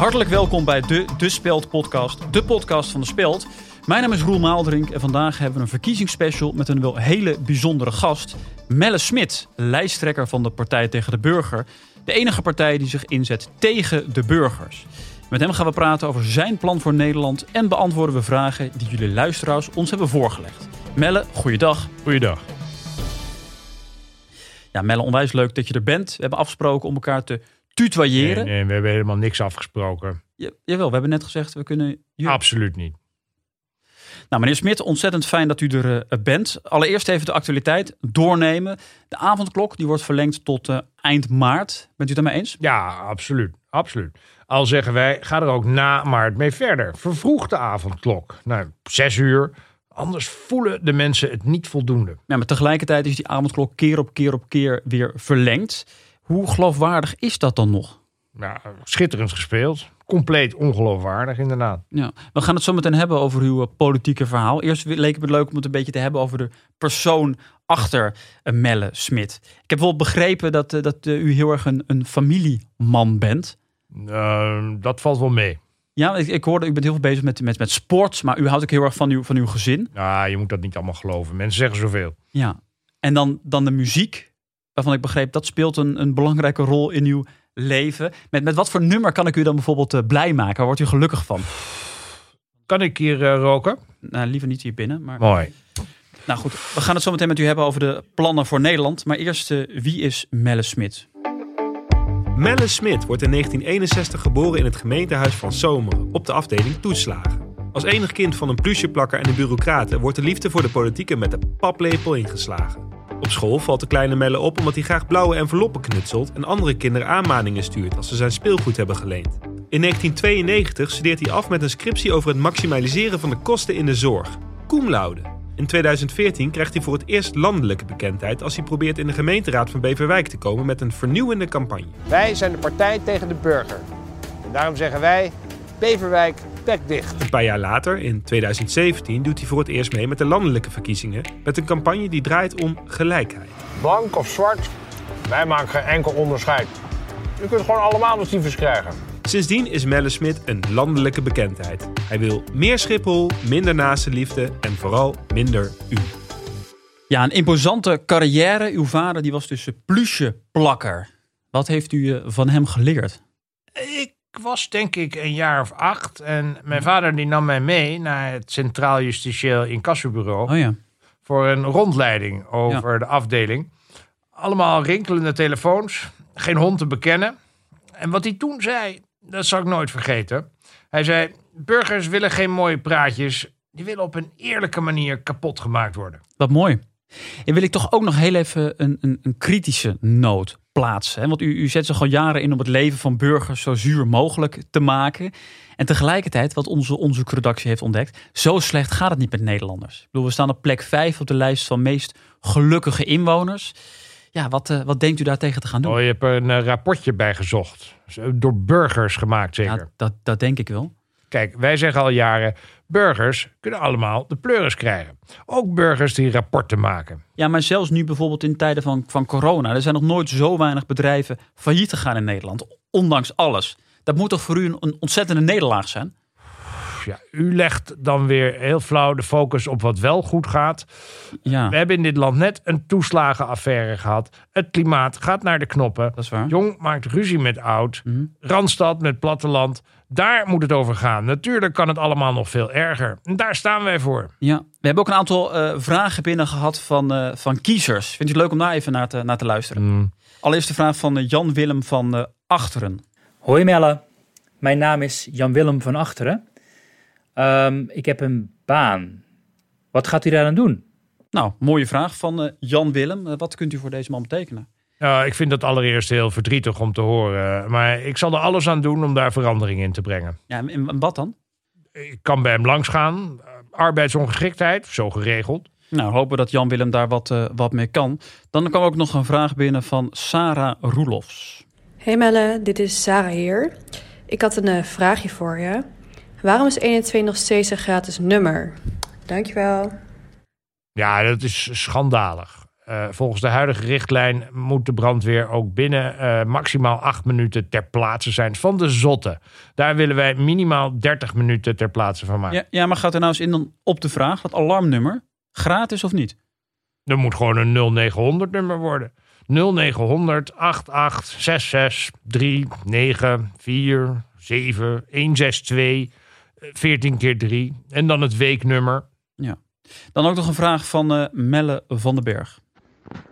Hartelijk welkom bij de De Speld podcast, de podcast van De Speld. Mijn naam is Roel Maaldrink en vandaag hebben we een verkiezingsspecial met een wel hele bijzondere gast. Melle Smit, lijsttrekker van de Partij tegen de Burger. De enige partij die zich inzet tegen de burgers. Met hem gaan we praten over zijn plan voor Nederland en beantwoorden we vragen die jullie luisteraars ons hebben voorgelegd. Melle, goeiedag. Goeiedag. Ja, Melle, onwijs leuk dat je er bent. We hebben afgesproken om elkaar te tutoyeren. Nee, nee, we hebben helemaal niks afgesproken. Ja, jawel, we hebben net gezegd, we kunnen... Absoluut niet. Nou, meneer Smit, ontzettend fijn dat u er eh, bent. Allereerst even de actualiteit doornemen. De avondklok die wordt verlengd tot eh, eind maart. Bent u het daarmee eens? Ja, absoluut. Absoluut. Al zeggen wij, ga er ook na maart mee verder. Vervroeg de avondklok. Nou, zes uur. Anders voelen de mensen het niet voldoende. Ja, maar tegelijkertijd is die avondklok keer op keer op keer weer verlengd. Hoe geloofwaardig is dat dan nog? Nou, schitterend gespeeld. Compleet ongeloofwaardig, inderdaad. Ja, we gaan het zo meteen hebben over uw eh, politieke verhaal. Eerst leek het me leuk om het een beetje te hebben over de persoon achter eh, Melle Smit. Ik heb bijvoorbeeld begrepen dat, eh, dat u heel erg een, een familieman bent. Uh, dat valt wel mee. Ja, ik, ik hoorde, u bent heel veel bezig met, met, met sport, maar u houdt ook heel erg van uw, van uw gezin. Nou, je moet dat niet allemaal geloven. Mensen zeggen zoveel. Ja. En dan, dan de muziek, waarvan ik begreep dat speelt een, een belangrijke rol in uw leven. Met, met wat voor nummer kan ik u dan bijvoorbeeld eh, blij maken? Waar wordt u gelukkig van? Kan ik hier eh, roken? Nou, liever niet hier binnen. Maar... Mooi. Nou goed, we gaan het zo meteen met u hebben over de plannen voor Nederland. Maar eerst, eh, wie is Melle Smit? Melle Smit wordt in 1961 geboren in het gemeentehuis van Zomeren op de afdeling toeslagen. Als enig kind van een plusjeplakker en een bureaucraten wordt de liefde voor de politieke met de paplepel ingeslagen. Op school valt de kleine Melle op omdat hij graag blauwe enveloppen knutselt en andere kinderen aanmaningen stuurt als ze zijn speelgoed hebben geleend. In 1992 studeert hij af met een scriptie over het maximaliseren van de kosten in de zorg. Cum laude. In 2014 krijgt hij voor het eerst landelijke bekendheid als hij probeert in de gemeenteraad van Beverwijk te komen met een vernieuwende campagne. Wij zijn de partij tegen de burger. En daarom zeggen wij, Beverwijk, Een paar jaar later, in 2017, doet hij voor het eerst mee met de landelijke verkiezingen met een campagne die draait om gelijkheid. Blank of zwart, wij maken geen enkel onderscheid. U kunt gewoon allemaal de tyfus krijgen. Sindsdien is Melle Smit een landelijke bekendheid. Hij wil meer Schiphol, minder naastenliefde en vooral minder u. Ja, een imposante carrière. Uw vader die was dus een plusjeplakker. Wat heeft u eh, van hem geleerd? Ik was denk ik een jaar of acht. En mijn vader die nam mij mee naar het Centraal Justitieel Incassobureau. Oh ja. voor een rondleiding over de afdeling. Allemaal rinkelende telefoons, geen hond te bekennen. En wat hij toen zei, dat zal ik nooit vergeten. Hij zei: Burgers willen geen mooie praatjes, die willen op een eerlijke manier kapot gemaakt worden. Wat mooi. En wil ik toch ook nog heel even een, een, een kritische noot plaatsen. Hè? Want u, u zet zich al jaren in om het leven van burgers zo zuur mogelijk te maken. En tegelijkertijd, wat onze onderzoekredactie heeft ontdekt, zo slecht gaat het niet met Nederlanders. Ik bedoel, we staan op plek 5 op de lijst van meest gelukkige inwoners. Ja, wat, eh, wat denkt u daar tegen te gaan doen? Oh, je hebt een eh, rapportje bij gezocht. Door burgers gemaakt, zeker. ja, dat, dat denk ik wel. Kijk, wij zeggen al jaren: burgers kunnen allemaal de pleuris krijgen. Ook burgers die rapporten maken. Ja, maar zelfs nu bijvoorbeeld in tijden van, van corona. Er zijn nog nooit zo weinig bedrijven failliet gegaan in Nederland. Ondanks alles. Dat moet toch voor u een, een ontzettende nederlaag zijn? Ja, u legt dan weer heel flauw de focus op wat wel goed gaat. Ja, We hebben in dit land net een toeslagenaffaire gehad. Het klimaat gaat naar de knoppen. dat is waar. Jong maakt ruzie met oud. Mhm. Randstad met platteland. Daar moet het over gaan. Natuurlijk kan het allemaal nog veel erger. En daar staan wij voor. Ja, we hebben ook een aantal eh, vragen binnen gehad van, eh, van kiezers. Vindt u het leuk om daar even naar te, naar te luisteren? Mm. Allereerst de vraag van eh, Jan Willem van Achteren. Hoi Melle, mijn naam is Jan-Willem van Achteren. Ehm, ik heb een baan. Wat gaat u daar aan doen? Nou, mooie vraag van eh, Jan Willem. Eh, wat kunt u voor deze man betekenen? Ja, ik vind dat allereerst heel verdrietig om te horen. Maar ik zal er alles aan doen om daar verandering in te brengen. Ja, en, wat dan? Ik kan bij hem langsgaan. Arbeidsongeschiktheid, zo geregeld. Nou, hopen dat Jan Willem daar wat, eh, wat mee kan. Dan kwam ook nog een vraag binnen van Sarah Roelofs. Hey Melle, dit is Sarah hier. Ik had een vraagje voor je. Waarom is 1 en 2 nog steeds een gratis nummer? Dankjewel. Ja, dat is schandalig. Eh, volgens de huidige richtlijn moet de brandweer ook binnen eh, maximaal acht minuten ter plaatse zijn van de zotte. Daar willen wij minimaal 30 minuten ter plaatse van maken. Ja, ja, maar gaat er nou eens in dan op de vraag, dat alarmnummer, gratis of niet? Er moet gewoon een 0900 nummer worden. 0900 8866 394 7 162 14 keer 3 en dan het weeknummer. Dan ook nog een vraag van eh, Melle van den Berg.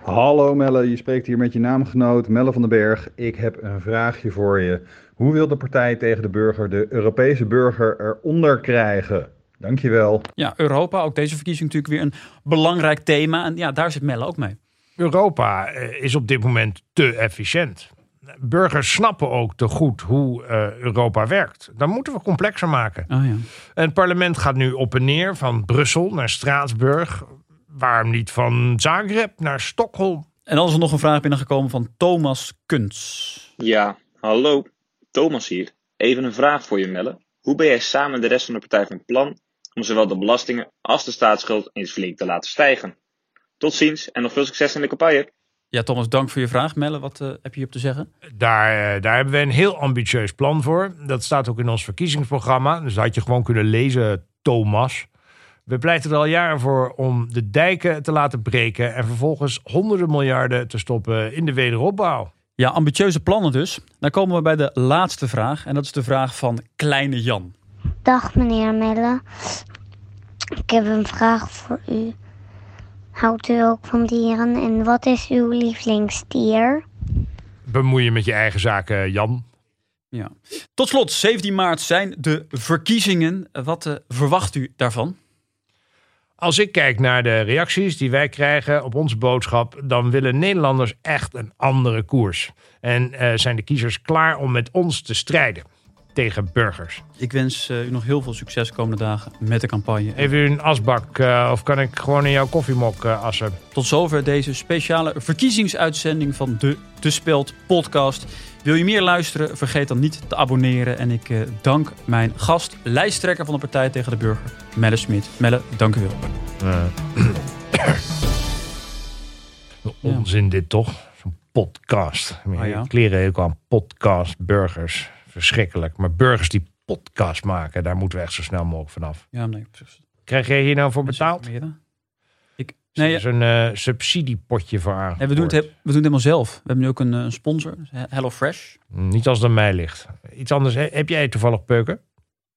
Hallo Melle, je spreekt hier met je naamgenoot Melle van den Berg. Ik heb een vraagje voor je. Hoe wil de partij tegen de burger de Europese burger eronder krijgen? Dankjewel. Ja, Europa, ook deze verkiezing natuurlijk weer een belangrijk thema. En ja, daar zit Melle ook mee. Europa eh, is op dit moment te efficiënt. Burgers snappen ook te goed hoe eh, Europa werkt. Dan moeten we complexer maken. Oh ja. En het parlement gaat nu op en neer van Brussel naar Straatsburg. Waarom niet van Zagreb naar Stockholm? En dan is er nog een vraag binnengekomen van Thomas Kuns. Ja, hallo. Thomas hier. Even een vraag voor je, Melle. Hoe ben jij samen met de rest van de partij van plan om zowel de belastingen als de staatsschuld eens flink te laten stijgen? Tot ziens en nog veel succes in de campagne. Ja, Thomas, dank voor je vraag. Melle, wat eh, heb je hierop te zeggen? Daar, eh, daar hebben we een heel ambitieus plan voor. Dat staat ook in ons verkiezingsprogramma. Dus dat had je gewoon kunnen lezen, Thomas. We pleiten er al jaren voor om de dijken te laten breken en vervolgens honderden miljarden te stoppen in de wederopbouw. Ja, ambitieuze plannen dus. Dan komen we bij de laatste vraag. En dat is de vraag van Kleine Jan. Dag meneer Melle. Ik heb een vraag voor u. Houdt u ook van dieren en wat is uw lievelingsdier? Bemoei je met je eigen zaken, Jan. Ja. Tot slot, 17 maart zijn de verkiezingen. Wat eh, verwacht u daarvan? Als ik kijk naar de reacties die wij krijgen op onze boodschap, dan willen Nederlanders echt een andere koers. En eh, zijn de kiezers klaar om met ons te strijden tegen burgers. Ik wens eh, u nog heel veel succes komende dagen met de campagne. Even u een asbak eh, of kan ik gewoon in jouw koffiemok eh, assen? Tot zover deze speciale verkiezingsuitzending van de De Speld podcast. Wil je meer luisteren? Vergeet dan niet te abonneren. En ik eh, dank mijn gast, lijsttrekker van de Partij tegen de Burger, Melle Smit. Melle, dank u wel. Onzin dit toch? Zo'n podcast. Ah, ja. Kleren ook aan podcast, burgers. Verschrikkelijk. Maar burgers die podcast maken, daar moeten we echt zo snel mogelijk vanaf. Ja, nee. Krijg jij hier nou voor betaald? Ik, Nee, is een eh, subsidiepotje voor aan. nee, we, doen het, he- we doen het helemaal zelf. We hebben nu ook een, eh, een sponsor, Hello Fresh. Niet als het aan mij ligt. Iets anders. He- Heb jij toevallig peuken?